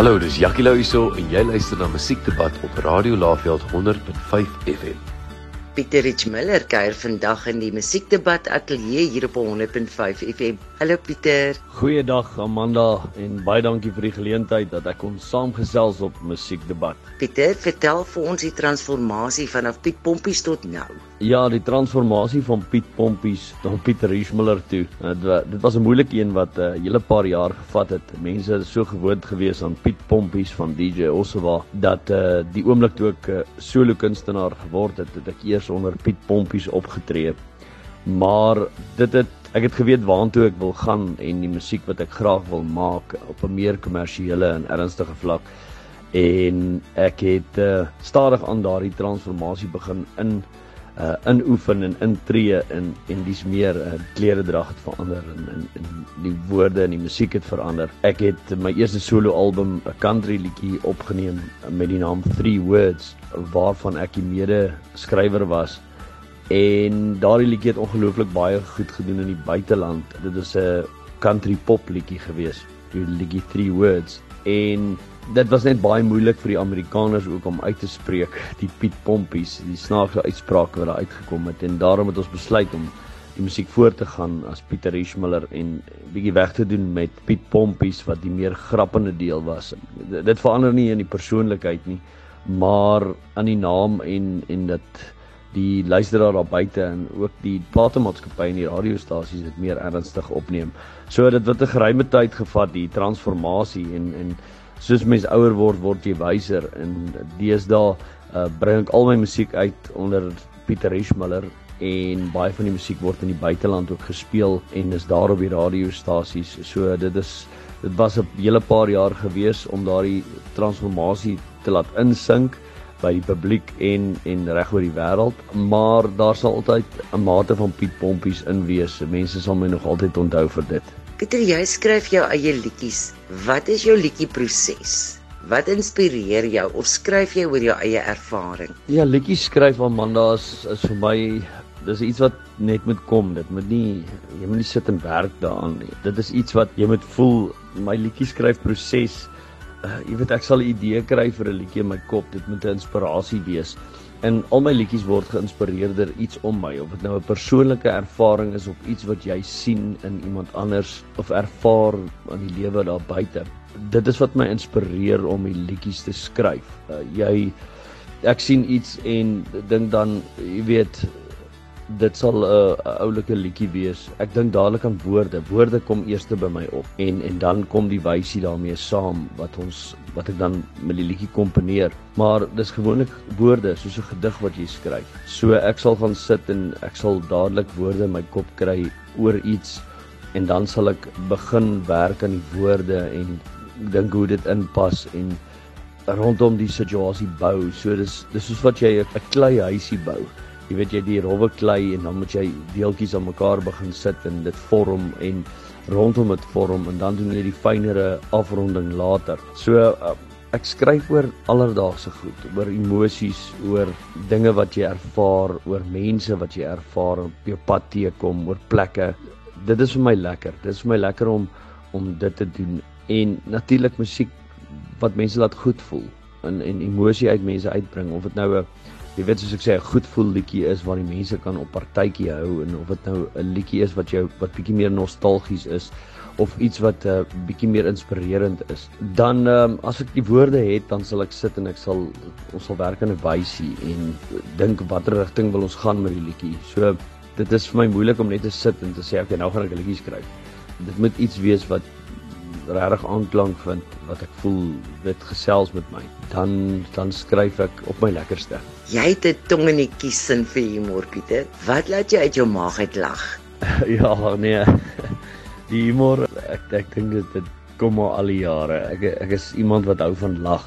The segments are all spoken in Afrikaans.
Hallo, dis Jackie Lou hierso en jy luister na Musiekdebat op Radio Laveld 100.5 FM. Pieter Richmiller kuier vandag in die Musiekdebat ateljee hier op 100.5 FM. Hallo Pieter. Goeiedag Amanda en baie dankie vir die geleentheid dat ek kon saamgesels op Musiekdebat. Pieter, vertel vir ons die transformasie vanaf Piet Pompies tot nou. Ja, die transformasie van Piet Pompies tot Pieter Richmiller toe. Dit, dit was 'n moeilike een wat 'n uh, hele paar jaar gevat het. Mense is so gewoond gewees aan Piet Pompies van DJ Ossewa dat uh, die oomblik toe ek 'n uh, solo kunstenaar geword het, het ek eers onder Piet Pompies opgetree. Maar dit het ek het geweet waartoe ek wil gaan en die musiek wat ek graag wil maak op 'n meer kommersiële en ernstige vlak en ek het uh, stadig aan daardie transformasie begin in uh inoefen en intree in en dis meer uh, klere drag het verander en, en en die woorde en die musiek het verander. Ek het my eerste solo album 'n country liedjie opgeneem met die naam 3 Words waarvan ek die mede skrywer was. En daardie liedjie het ongelooflik baie goed gedoen in die buiteland. Dit is 'n country pop liedjie gewees. Die liedjie 3 Words en dit was net baie moeilik vir die Amerikaners ook om uit te spreek die Piet Pompies, die snaakse uitsprake wat daar uitgekom het en daarom het ons besluit om die musiek voort te gaan as Pieter Richmiller en bietjie weg te doen met Piet Pompies wat die meer grappende deel was. Dit verander nie in die persoonlikheid nie, maar aan die naam en en dit die luisteraar daar buite en ook die platemaatskappye en die radiostasies dit meer ernstig opneem. So dit wat 'n geruime tyd gevat die transformasie en en soos mens ouer word word jy wyser. En deesdae uh, bring ek al my musiek uit onder Pieter Richmiller en baie van die musiek word in die buiteland ook gespeel en is daar op die radiostasies. So dit is dit was 'n hele paar jaar gewees om daardie transformasie te laat insink by die publiek en en reg oor die wêreld maar daar sal altyd 'n mate van Piet Pompies in wees mense sal my nog altyd onthou vir dit Pieter, jy skryf jou eie liedjies. Wat is jou liedjie proses? Wat inspireer jou of skryf jy oor jou eie ervaring? Ja, liedjies skryf Amanda is, is vir my dis iets wat net moet kom. Dit moet nie jy moet nie sit en werk daaraan nie. Dit is iets wat jy moet voel. My liedjie skryf proses. Uh, jy weet ek sal 'n idee kry vir 'n liedjie in my kop. Dit moet 'n inspirasie wees. En al my liedjies word geïnspireer deur iets om my, of dit nou 'n persoonlike ervaring is of iets wat jy sien in iemand anders of ervaar in die lewe daar buite. Dit is wat my inspireer om die liedjies te skryf. Uh, jy ek sien iets en dink dan, jy weet, dit sal 'n uh, oulike liedjie wees. Ek dink dadelik aan woorde. Woorde kom eers by my op en en dan kom die wysie daarmee saam wat ons wat ek dan met die liedjie komponeer. Maar dis gewoonlik woorde soos 'n gedig wat jy skryf. So ek sal gaan sit en ek sal dadelik woorde in my kop kry oor iets en dan sal ek begin werk aan die woorde en dink hoe dit inpas en rondom die situasie bou. So dis dis soos wat jy 'n klei huisie bou jy weet jy die rowwe klei en dan moet jy deeltjies aan mekaar begin sit en dit vorm en rondom dit vorm en dan doen jy die fynere afronding later. So uh, ek skryf oor alledaagse goed, oor emosies, oor dinge wat jy ervaar, oor mense wat jy ervaar op jou pad teekom, oor plekke. Dit is vir my lekker. Dit is vir my lekker om om dit te doen en natuurlik musiek wat mense laat goed voel en en emosie uit mense uitbring of dit nou 'n jy weet soos ek sê 'n goed voel liedjie is waar die mense kan op partytjie hou en of dit nou 'n liedjie is wat jou wat bietjie meer nostalgies is of iets wat 'n uh, eh, bietjie meer inspirerend is. Dan um, as ek die woorde het, dan sal ek sit en ek sal ons sal werk aan 'n wysie en dink watter rigting wil ons gaan met die liedjie. So dit is vir my moeilik om net te sit en te sê okay, nou gaan ek 'n liedjie skryf. Dit moet iets wees wat regtig aanklank vind wat ek voel dit gesels met my dan dan skryf ek op my lekkerste. Jy het 'n tong in die kies sin vir humor Pieter. Wat laat jy uit jou maag uit lag? Ja nee. Die humor ek ek dink dit, dit kom al al die jare. Ek ek is iemand wat hou van lag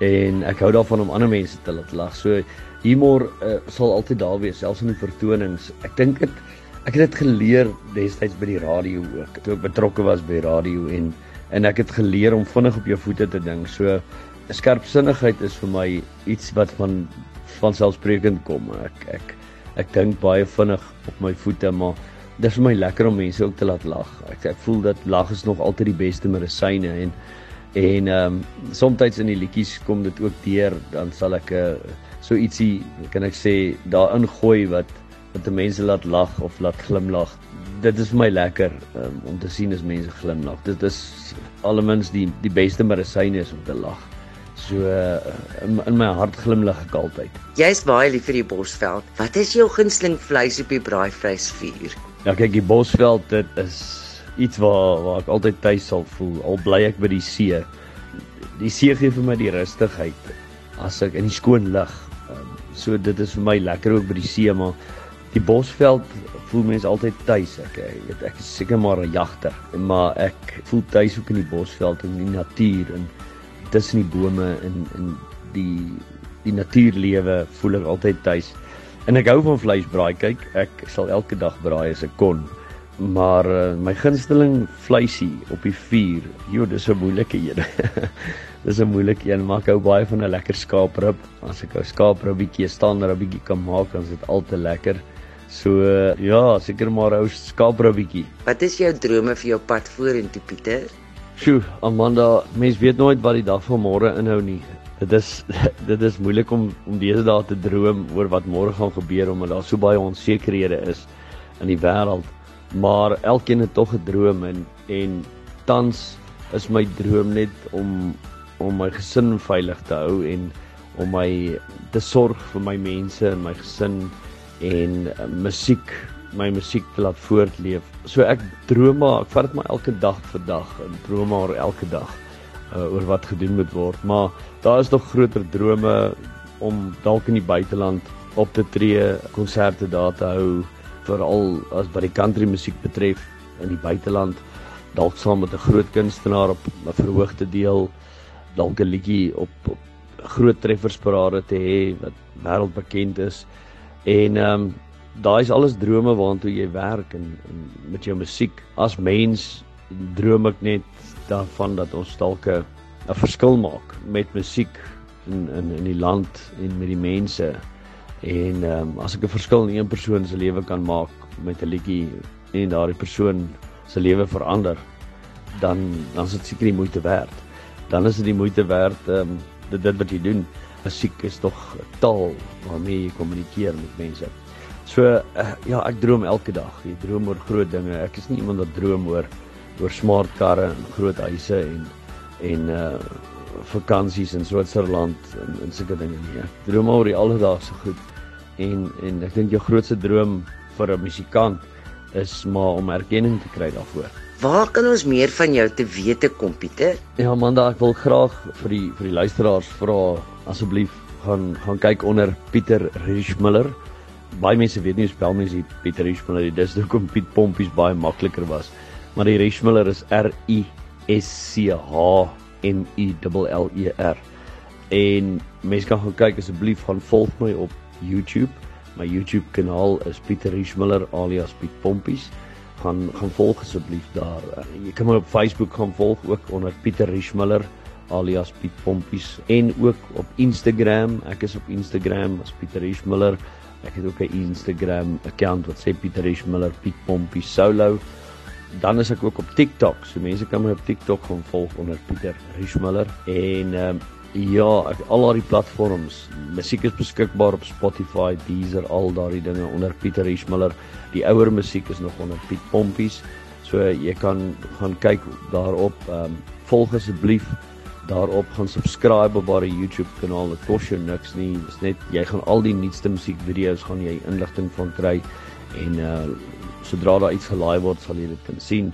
en ek hou daarvan om ander mense te laat lag. So humor uh, sal altyd daar wees selfs in die vertonings. Ek dink dit ek het dit geleer destyds by die radio ook toe ek betrokke was by radio en en ek het geleer om vinnig op jou voete te dink. So skerpsinnigheid is vir my iets wat van van selfsprekend kom. Ek ek ek dink baie vinnig op my voete, maar dit is vir my lekker om mense ook te laat lag. Ek ek voel dat lag is nog altyd die beste medisyne en En ehm um, soms in die liedjies kom dit ook deur, dan sal ek 'n eh, so ietsie kan ek sê daarin gooi wat wat die mense laat lag of laat glimlag. Dit is vir my lekker um, om te sien as mense glimlag. Dit is allemins die die beste medisyne is om te lag. So uh, in, in my hart glimlag ek altyd. Jy's baie lief vir die Bosveld. Wat is jou gunsteling vleis op die braaivleisvuur? Ja, kyk, die Bosveld dit is iets waar waar ek altyd tuis sal voel. Al bly ek by die see. Die see gee vir my die rustigheid as ek in die skoon lug. Um, so dit is vir my lekker ook by die see, maar die Bosveld voel mens altyd tuis. Ek weet ek is seker maar 'n jagter, maar ek voel tuis ook in die Bosveld en die natuur en tussen die bome en in die die natuurlewe voel ek altyd tuis. En ek hou van vleisbraai. Kyk, ek sal elke dag braai as ek kon. Maar uh, my gunsteling vleisie op die vuur, jo, dis 'n moeilike een. dis 'n moeilike een, maar ek hou baie van 'n lekker skaaprib. As ek 'n skaapribbietjie staan en 'n bietjie kan maak, dan is dit al te lekker. So ja, seker maar 'n ou skaapribbietjie. Wat is jou drome vir jou pad vorentoe, Pieter? Sjoe, Amanda, mens weet nooit wat die dag van môre inhou nie. Dit is dit is moeilik om om dese dae te droom oor wat môre gaan gebeur omdat daar so baie onsekerhede is in die wêreld maar elkeen het tog 'n droom en en tans is my droom net om om my gesin veilig te hou en om my te sorg vir my mense en my gesin en uh, musiek my musiek te laat voortleef. So ek droom maar, ek vat dit maar elke dag vir dag en droom maar elke dag uh, oor wat gedoen moet word. Maar daar is nog groter drome om dalk in die buiteland op te tree, konserte daar te hou veral as wat die country musiek betref in die buiteland dalk saam met 'n groot kunstenaar op 'n verhoogde deel dalk 'n liedjie op, op groot treffersparade te hê wat wêreldbekend is en ehm um, daai is alles drome waartoe jy werk en, en met jou musiek as mens droom ek net daarvan dat ons dalk 'n verskil maak met musiek in in in die land en met die mense En ehm um, as ek 'n verskil in een persoon se lewe kan maak met 'n liedjie en daardie persoon se lewe verander, dan dan is dit seker die moeite werd. Dan is dit die moeite werd ehm um, dit dit wat jy doen. Musiek is tog 'n taal waarmee jy kommunikeer met mense. So uh, ja, ek droom elke dag. Ek droom oor groot dinge. Ek is nie iemand wat droom oor oor smart karre en groot huise en en uh vakansies in Switserland en en sulke dinge nie. Ek droom oor die alledaagse goed. En en ek dink jou grootste droom vir 'n musikant is maar om erkenning te kry daarvoor. Waar kan ons meer van jou te wete kom Pieter? Ja Amanda, ek wil graag vir die vir die luisteraars vra asseblief gaan gaan kyk onder Pieter Richmiller. Baie mense weet nie hoe spel mense Pieter Richmiller. Dis hoekom Piet Pompies baie makliker was. Maar die Richmiller is R I S C H M U L L E R. En mense kan gaan kyk asseblief gaan volg my op YouTube. My YouTube kanaal is Pieter Richmiller alias Piet Pompies. Gaan gaan volg asseblief daar. Jy kan my op Facebook gaan volg ook onder Pieter Richmiller alias Piet Pompies en ook op Instagram. Ek is op Instagram as Pieter Richmiller. Ek het ook 'n Instagram account wat sê Pieter Richmiller Piet Pompies solo dan is ek ook op TikTok. So mense kan my op TikTok gaan volg onder Pieter Richmiller en um, ja, ek al daai platforms. Musiek is beskikbaar op Spotify, Deezer, al daai dinge onder Pieter Richmiller. Die ouer musiek is nog onder Piet Pompies. So jy kan gaan kyk daarop. Ehm um, volg asseblief daarop gaan subscribe op haar YouTube kanaal. Dit kos jou niks nie. Dit is net jy gaan al die nuutste musiekvideo's gaan jy inligting van kry en uh sodra daar iets gelaai word sal jy dit kan sien.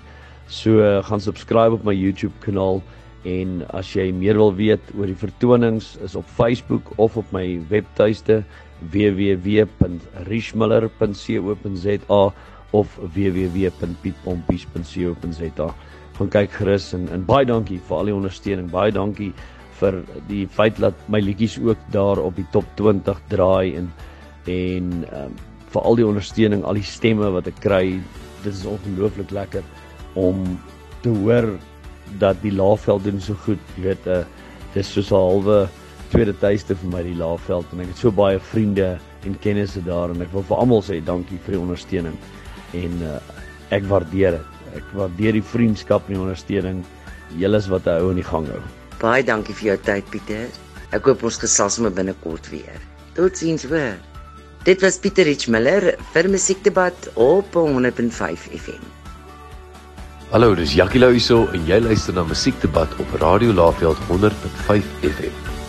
So uh, gaan subscribe op my YouTube kanaal en as jy meer wil weet oor die vertonings is op Facebook of op my webtuiste www.richmiller.co.za of www.pietpompies.co.za. Gaan kyk gerus en, en baie dankie vir al die ondersteuning. Baie dankie vir die feit dat my liedjies ook daar op die top 20 draai en en um, vir al die ondersteuning, al die stemme wat ek kry. Dit is ongelooflik lekker om te hoor dat die Laagveld doen so goed. Jy weet, uh, dis soos 'n halwe tweede tuiste vir my die Laagveld en ek het so baie vriende en kennisse daar en ek wil vir almal sê dankie vir die ondersteuning. En uh, ek waardeer dit. Ek waardeer die vriendskap en die ondersteuning. Julle is wat 'n ou in die gang hou. Baie dankie vir jou tyd Pieter. Ek hoop ons gesels sommer binnekort weer. Totsiens hoor. Dit was Pieter Rich Miller vir Musiekdebat op 105 FM. Hallo, dis Jackie Lou hierso en jy luister na Musiekdebat op Radio Laveld 100.5 FM.